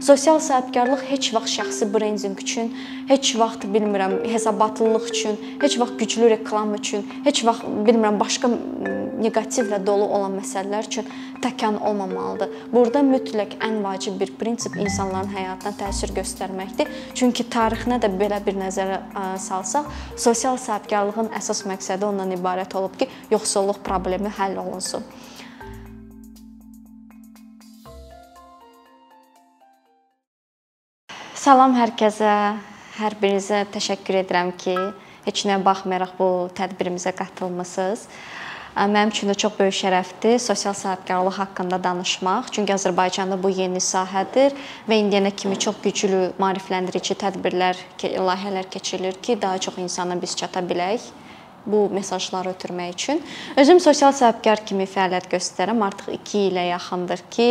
Sosial sahibkarlıq heç vaxt şəxsi brendinq üçün, heç vaxt bilmirəm, hesabatlılıq üçün, heç vaxt güclü reklam üçün, heç vaxt bilmirəm başqa neqativlə dolu olan məsələlər üçün təkan olmamalıdır. Burada mütləq ən vacib bir prinsip insanların həyatına təsir göstərməkdir. Çünki tarixinə də belə bir nəzərə salsaq, sosial sahibkarlığın əsas məqsədi ondan ibarət olub ki, yoxsulluq problemi həll olunsun. Salam hər kəsə. Hər birinizə təşəkkür edirəm ki, heç nəyə baxmayaraq bu tədbirimizə qatılmısınız. Mənim üçün də çox böyük şərəfdir sosial sahibkarlıq haqqında danışmaq. Çünki Azərbaycanda bu yeni sahədir və indiyənə kimi çox güclü maarifləndirici tədbirlər, layihələr keçirilir ki, daha çox insana biz çata bilək bu mesajları ötürmək üçün. Özüm sosial sahibkar kimi fəaliyyət göstərirəm. Artıq 2 ilə yaxındır ki,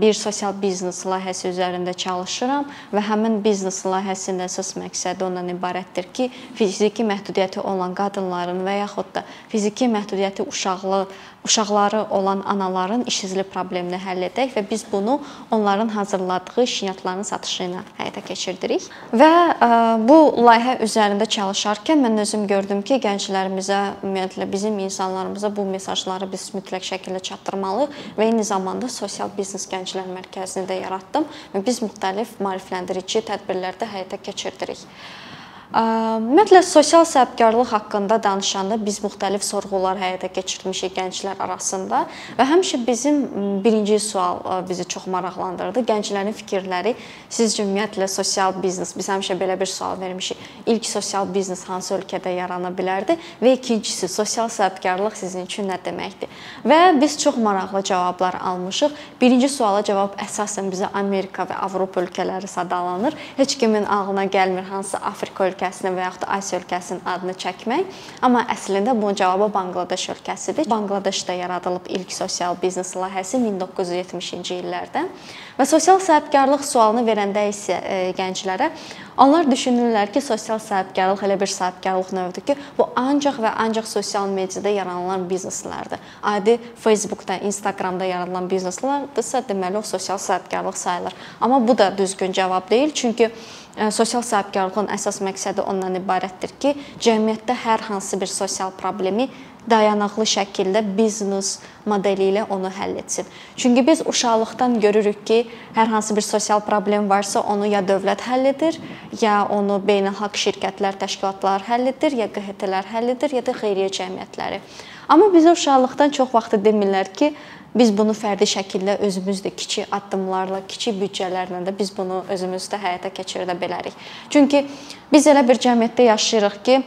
bir sosial biznes layihəsi üzərində çalışıram və həmin biznes layihəsinin əsas məqsədi ondan ibarətdir ki, fiziki məhdudiyyəti olan qadınların və yaxud da fiziki məhdudiyyəti uşaqlı uşaqları olan anaların işsizlik problemini həll edək və biz bunu onların hazırladığı şinyatların satışı ilə həyata keçirdirik. Və bu layihə üzərində çalışarkən mən özüm gördüm ki, gənclərimizə, ümumiyyətlə bizim insanlarımıza bu mesajları biz mütləq şəkildə çatdırmalıyıq və eyni zamanda sosial biznes gənclər mərkəzini də yaratdım və biz müxtəlif maarifləndirici tədbirlər də həyata keçirdirik. Ümumiyyətlə sosial sahibkarlıq haqqında danışanda biz müxtəlif sorğular həyata keçirmişik gənclər arasında və həmişə bizim birinci sual bizi çox maraqlandırdı. Gənclərin fikirləri sizcə ümumiyyətlə sosial biznes biz həmişə belə bir sual vermişik. İlk sosial biznes hansı ölkədə yarana bilərdi və ikincisi sosial sahibkarlıq sizin üçün nə deməkdir? Və biz çox maraqlı cavablar almışıq. Birinci suala cavab əsasən bizə Amerika və Avropa ölkələri sadalanır. Heç kimin ağlına gəlmir hansı Afrika ölkəsi ölkəsinin və yaxud da Asiya ölkəsinin adını çəkmək, amma əslində bunun cavabı Banqladeş ölkəsidir. Banqladeşdə yaradılıb ilk sosial biznes layihəsi 1970-ci illərdə və sosial sahibkarlıq sualını verəndə isə e, gənclərə onlar düşünürlər ki, sosial sahibkarlıq elə bir sahibkarlıq növüdür ki, bu ancaq və ancaq sosial mediada yaranan bizneslərdir. Adi Facebookda, Instagramda yaradılan bizneslərdsə, deməli o sosial sahibkarlıq sayılır. Amma bu da düzgün cavab deyil, çünki sosial sahibkarlığın əsas məqsədi ondan ibarətdir ki, cəmiyyətdə hər hansı bir sosial problemi dayanıqlı şəkildə biznes modeli ilə onu həll etsin. Çünki biz uşaqlıqdan görürük ki, hər hansı bir sosial problem varsa, onu ya dövlət həll edir, ya onu beynəlxalq şirkətlər, təşkilatlar həll edir, ya QHT-lər həll edir, ya da xeyriyyə cəmiyyətləri. Amma bizə uşaqlıqdan çox vaxt demirlər ki, Biz bunu fərdi şəkildə özümüz də kiçik addımlarla, kiçik büdcələrlə də biz bunu özümüzdə həyata keçirə bilərik. Çünki biz elə bir cəmiyyətdə yaşayırıq ki,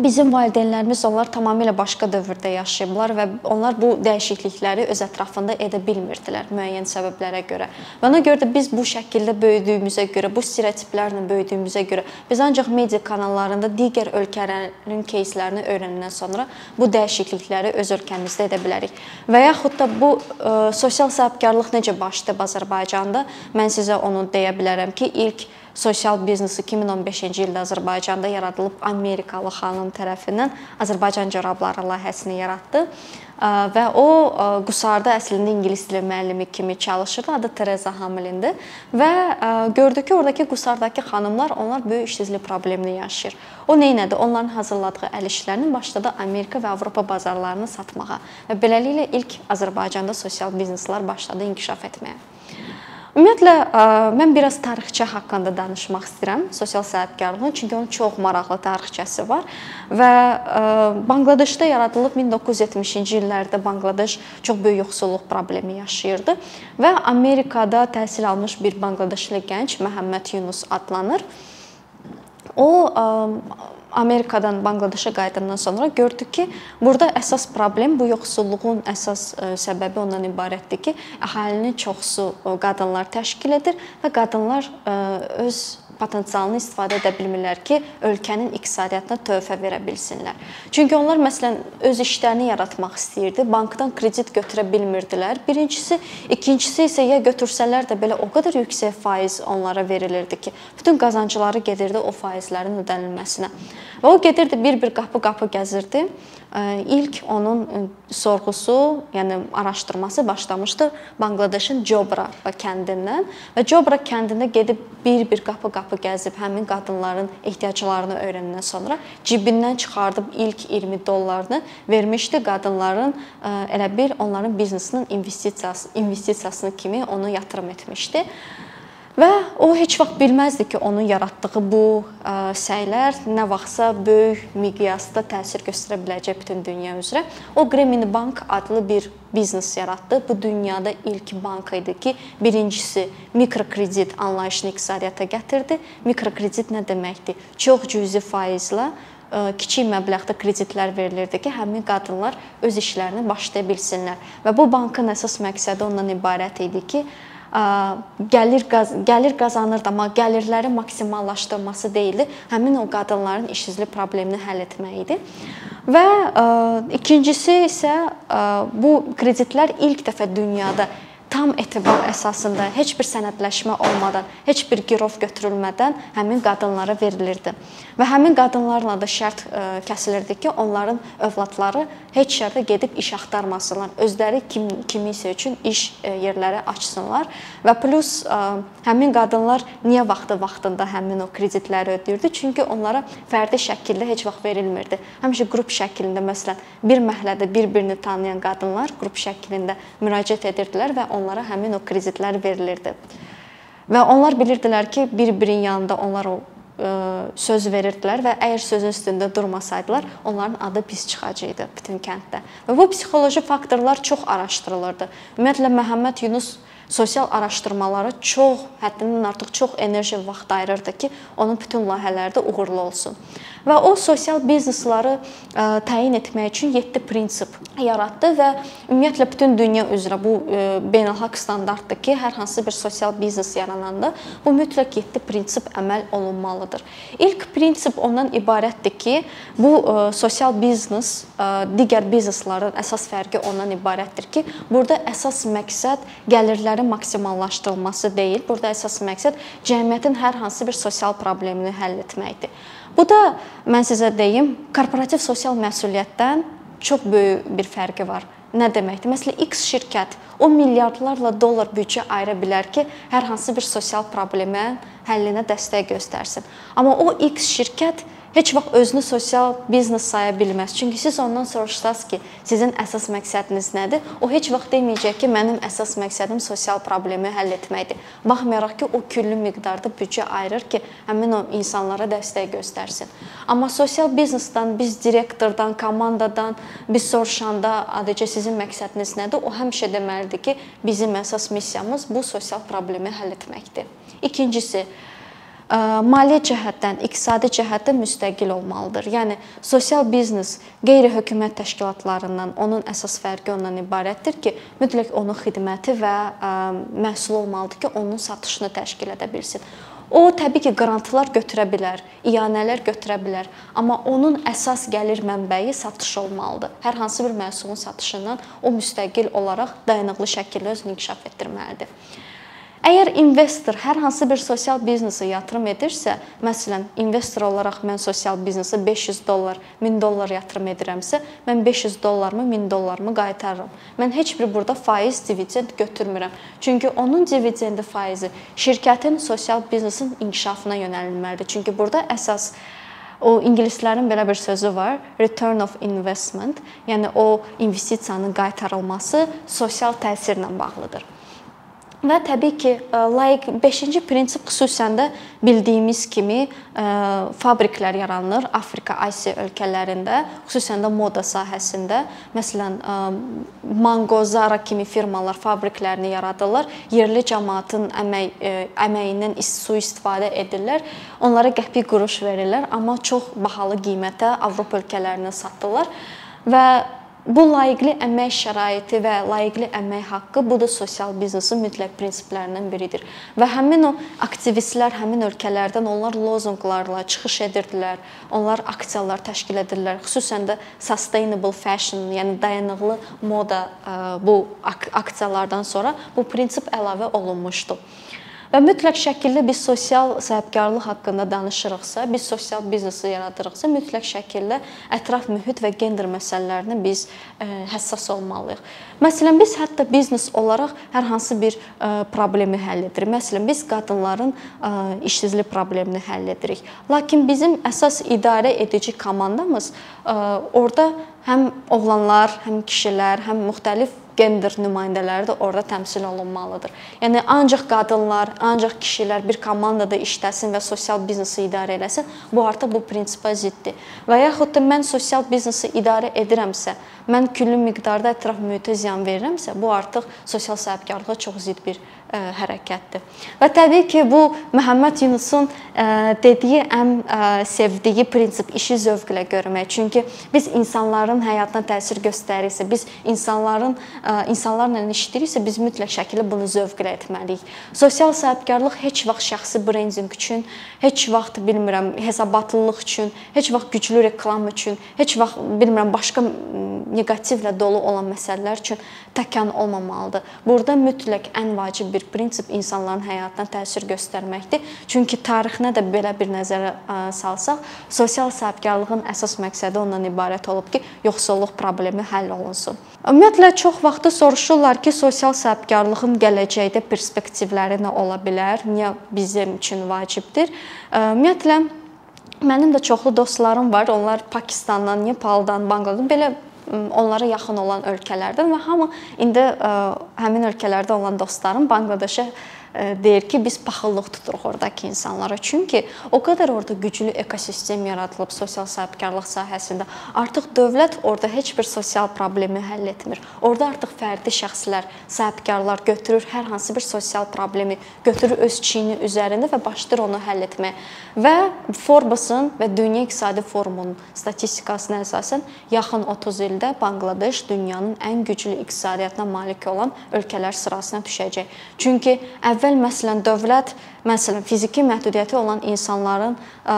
Bizim valideynlərimiz onlar tamamilə başqa dövrdə yaşayıblar və onlar bu dəyişiklikləri öz ətrafında edə bilmirdilər müəyyən səbəblərə görə. Və ona görə də biz bu şəkildə böyüdüyümüzə görə, bu stereotiplərlə böyüdüyümüzə görə biz ancaq media kanallarında digər ölkələrin кейslərini öyrənəndən sonra bu dəyişiklikləri öz ölkəmizdə edə bilərik. Və yaxud da bu ə, e, sosial sahibkarlıq necə başlayıb Azərbaycanda? Mən sizə onu deyə bilərəm ki, ilk sosial biznesi 2015-ci ildə Azərbaycanda yaradılıb Amerikalı xanım tərəfindən Azərbaycan corabları layihəsini yaratdı və o Qusarda əslində ingilis dili müəllimi kimi çalışırdı. Adı Tereza Hamlindir və gördü ki, oradakı Qusardakı xanımlar onlar böyük işsizlik problemini yaşayır. O nə etdi? Onların hazırladığı əl işlərini başladı Amerika və Avropa bazarlarına satmağa və beləliklə ilk Azərbaycanda sosial bizneslər başladı inkişaf etməyə. Ümumiyyətlə mən biraz tarixçə haqqında danışmaq istəyirəm, sosial sahibkarlığın, çünki onun çox maraqlı tarixçəsi var və Banqladeşdə yaradılıb 1970-ci illərdə Banqladeş çox böyük yoxsulluq problemi yaşayırdı və Amerikada təhsil almış bir Banqladeşli gənc Məhəmməd Yunus adlanır. O Amerikadan Banqladeşə qayıdandan sonra gördük ki, burada əsas problem bu yoxsulluğun əsas e, səbəbi ondan ibarətdir ki, əhalinin çoxusu qadınlar təşkil edir və qadınlar e, öz potensialını istifadə edə bilmirlər ki, ölkənin iqtisadiyyatına töhfə verə bilsinlər. Çünki onlar məsələn öz işlərini yaratmaq istəyirdi, bankdan kredit götürə bilmirdilər. Birincisi, ikincisi isə ya götürsələr də belə o qədər yüksək faiz onlara verilirdi ki, bütün qazancları gedirdi o faizlərin ödənilməsinə. Və o gedirdi bir-bir qapı-qapı gəzirdi ilk onun sorğusu, yəni araşdırması başlamışdı Bangladeşin Jobra kəndindən və Jobra kəndində gedib bir-bir qapı-qapı gəzib həmin qadınların ehtiyaclarını öyrənəndən sonra cibindən çıxardıb ilk 20 dollarını vermişdi qadınların elə bir onların biznesinin investisiyası investisiyasını kimi onu yatırım etmişdi. Və o heç vaxt bilməzdi ki, onun yaratdığı bu ə, səylər nə vaxtsa böyük miqyasda təsir göstərə biləcək bütün dünya üzrə. O Grameen Bank adlı bir biznes yaratdı. Bu dünyada ilk bank idi ki, birincisi mikrokredit anlayışını iqtisadiyyata gətirdi. Mikrokredit nə deməkdir? Çox cüzi faizlə kiçik məbləğdə kreditlər verilirdi ki, həmin qadınlar öz işlərini başlaya bilsinlər. Və bu bankın əsas məqsədi ondan ibarət idi ki, gəlir qaz gəlir qazanırdı, amma gəlirləri maksimallaşdırması deyildi. Həmin o qadınların işsizlik problemini həll etmək idi. Və ə, ikincisi isə ə, bu kreditlər ilk dəfə dünyada tam etibar əsasında heç bir sənədləşmə olmadan, heç bir girov götürülmədən həmin qadınlara verilirdi. Və həmin qadınlarla da şərt ə, e, kəsilirdi ki, onların övladları heç yerdə gedib iş axtarmasınlar. Özləri kim kimisə üçün iş ə, e, yerləri açsınlar və plus ə, e, həmin qadınlar niyə vaxtı vaxtında həmin o kreditləri ödəyirdi? Çünki onlara fərdi şəkildə heç vaxt verilmirdi. Həmişə qrup şəklində, məsələn, bir məhəllədə bir-birini tanıyan qadınlar qrup şəklində müraciət edirdilər və onlara həmin o kreditlər verilirdi. Və onlar bilirdilər ki, bir-birinin yanında onlar o ə, e, söz verirdilər və əgər sözün üstündə durmasaydılar, onların adı pis çıxacaqdı bütün kənddə. Və bu psixoloji faktorlar çox araşdırılırdı. Ümumiyyətlə Məhəmməd Yunus sosial araşdırmalara çox, həddindən artıq çox enerji vaxt ayırırdı ki, onun bütün layihələri də uğurlu olsun. Və o sosial biznesləri ə, təyin etmək üçün 7 prinsip yaratdı və ümumiyyətlə bütün dünya üzrə bu ə, beynəlxalq standartdır ki, hər hansı bir sosial biznes yarananda bu mütləq 7 prinsip əməl olunmalıdır. İlk prinsip ondan ibarətdir ki, bu ə, sosial biznes digər bizneslərin əsas fərqi ondan ibarətdir ki, burada əsas məqsəd gəlirlərin maksimallaşdırılması deyil. Burada əsas məqsəd cəmiyyətin hər hansı bir sosial problemini həll etməkdir. Bu da mən sizə deyim, korporativ sosial məsuliyyətdən çox böyük bir fərqi var. Nə deməkdir? Məsələn, X şirkət o milyardlarla dollar büdcə ayıra bilər ki, hər hansı bir sosial problemə həllinə dəstək göstərsin. Amma o X şirkət heç vaxt özünü sosial biznes saya bilməz. Çünki siz ondan soruşsaz ki, sizin əsas məqsədiniz nədir? O heç vaxt deməyəcək ki, mənim əsas məqsədim sosial problemi həll etməkdir. Baxmayaraq ki, o küllü miqdarda büdcə ayırır ki, həmin o insanlara dəstək göstərsin. Amma sosial biznesdən biz direktordan, komandadan biz soruşanda adicə sizin məqsədiniz nədir? O həmişə deməlidir ki, bizim əsas missiyamız bu sosial problemi həll etməkdir. İkincisi, maliyyə cəhətdən, iqtisadi cəhətdən müstəqil olmalıdır. Yəni sosial biznes qeyri-hökumət təşkilatlarından onun əsas fərqi ondan ibarətdir ki, mütləq onun xidməti və məhsulu olmalıdır ki, onun satışını təşkil edə bilsin. O təbii ki, qrantlar götürə bilər, iyanələr götürə bilər, amma onun əsas gəlir mənbəyi satış olmalıdır. Hər hansı bir məhsulun satışından o müstəqil olaraq dayanıqlı şəkildə özünü inkişaf etdirməlidir. Əgər investor hər hansı bir sosial biznesə yatırım edirsə, məsələn, investor olaraq mən sosial biznesə 500 dollar, 1000 dollar yatırım edirəmsə, mən 500 dollarımı, 1000 dollarımı qaytarıram. Mən heç bir burada faiz, dividend götürmürəm. Çünki onun dividendi faizi şirkətin sosial biznesin inkişafına yönəlilməlidir. Çünki burada əsas o ingilislərin belə bir sözü var, return of investment, yəni o investisiyanın qaytarılması sosial təsirlə bağlıdır. Və təbii ki, e, layiq 5-ci prinsip xüsusən də bildiyimiz kimi e, fabriklər yaranır Afrika, Asiya ölkələrində, xüsusən də moda sahəsində. Məsələn, e, Mango, Zara kimi firmalar fabriklərini yaradırlar. Yerli cəmaatın əmək əməyindən sui-istifadə edirlər. Onlara qəpik quruş verirlər, amma çox bahalı qiymətə Avropa ölkələrinə satırlar və Bu layiqli əmək şəraiti və layiqli əmək haqqı bu da sosial biznesin mütləq prinsiplərindən biridir. Və həmin o aktivistlər həmin ölkələrdən onlar lozunqlarla çıxış edirdilər. Onlar aksiyalar təşkil edirlər. Xüsusən də sustainable fashion, yəni dayanıqlı moda bu aksiyalardan sonra bu prinsip əlavə olunmuşdu. Və mütləq şəkildə biz sosial sahibkarlıq haqqında danışırıqsa, biz sosial biznesi yaradırıqsa, mütləq şəkildə ətraf mühit və gender məsələlərinə biz ə, həssas olmalıyıq. Məsələn, biz hətta biznes olaraq hər hansı bir ə, problemi həll edirik. Məsələn, biz qadınların ə, işsizlik problemini həll edirik. Lakin bizim əsas idarə edici komandamız orada həm oğlanlar, həm kişilər, həm müxtəlif gender nümayəndələri də orada təmsil olunmalıdır. Yəni ancaq qadınlar, ancaq kişilər bir komandada işləsin və sosial biznesi idarə eləsin, bu artıq bu prinsipə ziddir. Və yaxud da mən sosial biznesi idarə edirəmsə, mən küllü miqdarda ətraf mühitə ziyan verirəmsə, bu artıq sosial sahibkarlığa çox zidd bir hərəkətdir. Və təbii ki, bu Məhəmməd Yunusun dediyi ən sevdiyi prinsip işi zövqlə görmək. Çünki biz insanların həyatına təsir göstərirsə, biz insanların insanlarla işləyiriksə, biz mütləq şəkildə bunu zövqlə etməliyik. Sosial sahibkarlıq heç vaxt şəxsi brendinq üçün, heç vaxt bilmirəm, hesabatlılıq üçün, heç vaxt güclü reklam üçün, heç vaxt bilmirəm başqa neqativlə dolu olan məsələlər üçün təkan olmamalıdır. Burada mütləq ən vacib bir prinsip insanların həyatına təsir göstərməkdir. Çünki tarixinə də belə bir nəzərə salsaq, sosial sahibkarlığın əsas məqsədi ondan ibarət olub ki, yoxsulluq problemi həll olunsun. Ümumiyyətlə çox vaxtı soruşurlar ki, sosial sahibkarlığın gələcəkdə perspektivləri nə ola bilər? Niyə bizim üçün vacibdir? Ümumiyyətlə Mənim də çoxlu dostlarım var. Onlar Pakistandan, Nepaldan, Banqladeşdən belə onlara yaxın olan ölkələrdən və hamı indi həmin ölkələrdə olan dostlarım Banqladeşə deyir ki, biz paxıllıq tuturuq oradakı insanlara. Çünki o qədər orada güclü ekosistem yaradılıb sosial sahibkarlıq sahəsində. Artıq dövlət orada heç bir sosial problemi həll etmir. Orada artıq fərdi şəxslər, sahibkarlar götürür hər hansı bir sosial problemi, götürür öz çiyini üzərində və başlayır onu həll etməyə. Və Forbes-ın və Dünya İqtisadi Forumunun statistikasına əsasən yaxın 30 ildə Banqladeş dünyanın ən güclü iqtisadiyyatına malik olan ölkələr sırasına düşəcək. Çünki əvvəl əvvəl məsələn dövlət məsələn fiziki məhdudiyyəti olan insanların ə,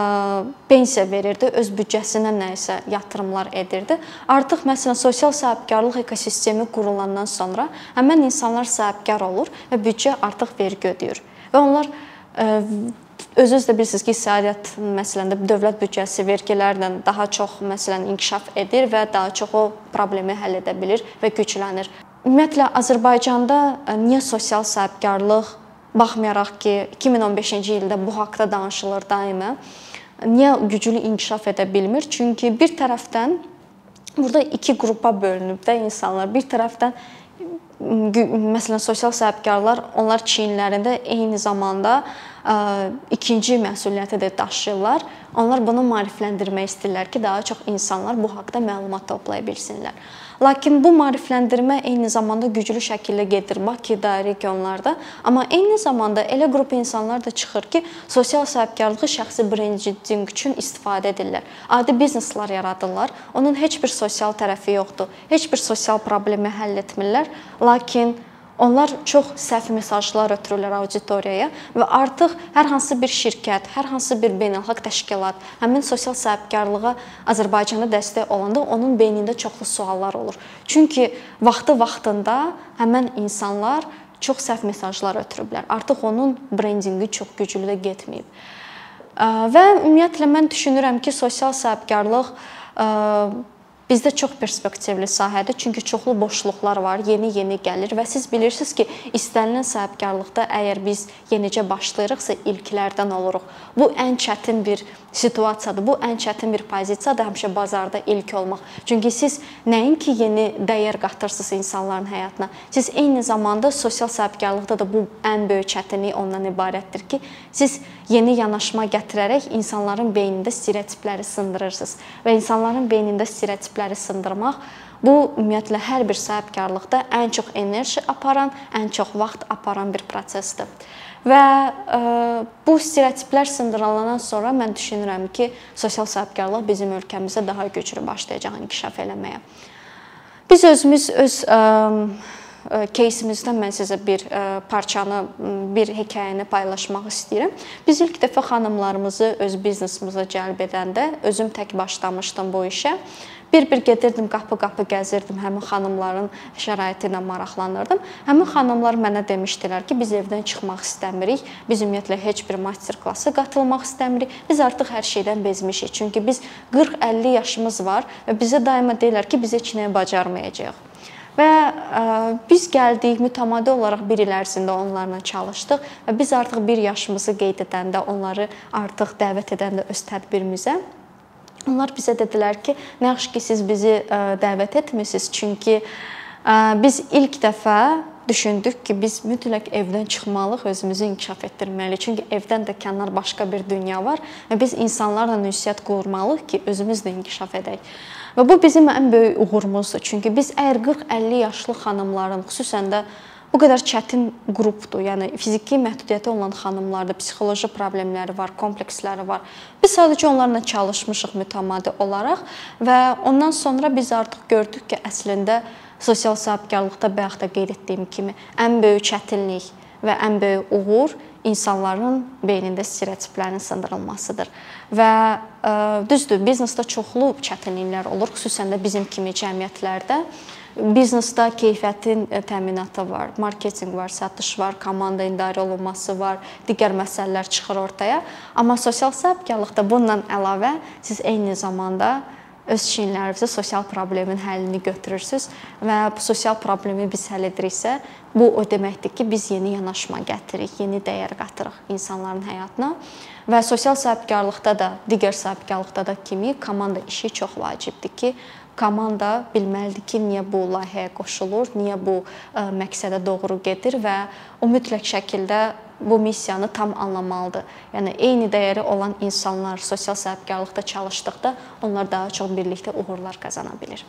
pensiya verirdi, öz büdcəsinə nə isə yatırımlar edirdi. Artıq məsələn sosial sahibkarlıq ekosistemi qurulandan sonra həmin insanlar sahibkar olur və büdcə artıq vergi ödəyir. Və onlar ə, özünüz də bilirsiniz ki, iqtisadiyyat məsələndə dövlət büdcəsi vergilərlə daha çox məsələn inkişaf edir və daha çox o problemi həll edə bilir və güclənir. Ümumiyyətlə Azərbaycanda niyə sosial sahibkarlıq baxmayaraq ki, 2015-ci ildə bu haqqda danışılır daima. Niyə güclü inkişaf edə bilmir? Çünki bir tərəfdən burada iki qrupa bölünüb də insanlar. Bir tərəfdən məsələn sosial sahibkarlar onlar çiyinlərində eyni zamanda ikinci məsuliyyəti də daşıyırlar. Onlar bunu maarifləndirmək istəyirlər ki, daha çox insanlar bu haqqda məlumat toplaya bilsinlər. Lakin bu maarifləndirmə eyni zamanda güclü şəkildə gedir Bakıda, regionlarda, amma eyni zamanda elə qrup insanlar da çıxır ki, sosial sahibkarlığı şəxsi brendinq üçün istifadə edirlər. Adi bizneslər yaradırlar. Onun heç bir sosial tərəfi yoxdur. Heç bir sosial problemi həll etmirlər, lakin Onlar çox səhv mesajlar ötürürlər auditoriyaya və artıq hər hansı bir şirkət, hər hansı bir beynəlxalq təşkilat həmin sosial sahibkarlığa Azərbaycanda dəstək olanda onun beynində çoxlu suallar olur. Çünki vaxtı vaxtında həmin insanlar çox səhv mesajlar ötürüblər. Artıq onun brendinqi çox güclü də getməyib. Və ümumiyyətlə mən düşünürəm ki, sosial sahibkarlıq Bizdə çox perspektivli sahədir, çünki çoxlu boşluqlar var, yeni-yeni gəlir və siz bilirsiniz ki, istənilən sahibkarlıqda əgər biz yenicə başlayırıqsa ilklərdən oluruq. Bu ən çətin bir situasiyadır. Bu ən çətin bir pozisiyadır həmişə bazarda ilk olmaq. Çünki siz nəinki yeni dəyər qatırsınız insanların həyatına, siz eyni zamanda sosial sahibkarlıqda da bu ən böyük çətinlik ondan ibarətdir ki, siz yeni yanaşma gətirərək insanların beynində stereotipləri sındırırsınız və insanların beynində stereotip prinsipləri sındırmaq bu ümumiyyətlə hər bir sahibkarlıqda ən çox enerji aparan, ən çox vaxt aparan bir prosesdir. Və ə, e, bu stereotiplər sındırılandan sonra mən düşünürəm ki, sosial sahibkarlıq bizim ölkəmizdə daha güclü başlayacaq inkişaf eləməyə. Biz özümüz öz ə, кейsimizdən mən sizə bir parçanı, bir hekayəni paylaşmaq istəyirəm. Biz ilk dəfə xanımlarımızı öz biznesimizə cəlb edəndə özüm tək başlamışdım bu işə Bir-bir gedirdim, qapı-qapı gəzirdim, həmin xanımların şəraiti ilə maraqlanırdım. Həmin xanımlar mənə demişdilər ki, biz evdən çıxmaq istəmirik. Biz ümumiyyətlə heç bir master-klassa qatılmaq istəmirik. Biz artıq hər şeydən bezmişik. Çünki biz 40-50 yaşımız var və bizə daima deyirlər ki, biz heç nəyi bacarmayacağıq. Və ə, biz gəldik, mütəmadi olaraq 1 il ərzində onlarla çalışdıq və biz artıq 1 yaşımızı qeyd edəndə, onları artıq dəvət edəndə öz tədbirimizə onlar bizə dedilər ki, nə yaxşı ki, siz bizi ə, dəvət etmisiniz, çünki ə, biz ilk dəfə düşündük ki, biz mütləq evdən çıxmalıyıq, özümüzü inkişaf etdirməliyik. Çünki evdən də kənar başqa bir dünya var və biz insanlarla ünsiyyət qurmalıyıq ki, özümüz də inkişaf edək. Və bu bizim ən böyük uğurumuzdur. Çünki biz əgər 40-50 yaşlı xanımların, xüsusən də bu qədər çətin qrupdur. Yəni fiziki məhdudiyyəti olan xanımlarda psixoloji problemləri var, kompleksləri var. Biz sadəcə onlarla çalışmışıq mütəmadi olaraq və ondan sonra biz artıq gördük ki, əslində sosial sahibkarlıqda bayaq da qeyd etdiyim kimi ən böyük çətinlik və ən böyük uğur insanların beynində stereotiplərin sındırılmasıdır. Və ə, e, düzdür, biznesdə çoxlu çətinliklər olur, xüsusən də bizim kimi cəmiyyətlərdə. Biznesdə keyfiyyətin e, təminatı var, marketinq var, satış var, komanda idarə olunması var, digər məsələlər çıxır ortaya. Amma sosial sahibkarlıqda bununla əlavə siz eyni zamanda öz çiyinlərinizə sosial problemin həllini götürürsüz və bu sosial problemi biz həll ediriksə, bu o deməkdir ki, biz yeni yanaşma gətiririk, yeni dəyər qatırıq insanların həyatına və sosial sahibkarlıqda da, digər sahibkarlıqda da kimi komanda işi çox vacibdir ki, komanda bilməlidir ki, niyə bu layihəyə qoşulur, niyə bu ə, məqsədə doğru gedir və o mütləq şəkildə bu missiyanı tam anlamalıdır. Yəni eyni dəyəri olan insanlar sosial sahibkarlıqda çalışdıqda onlar daha çox birlikdə uğurlar qazana bilər.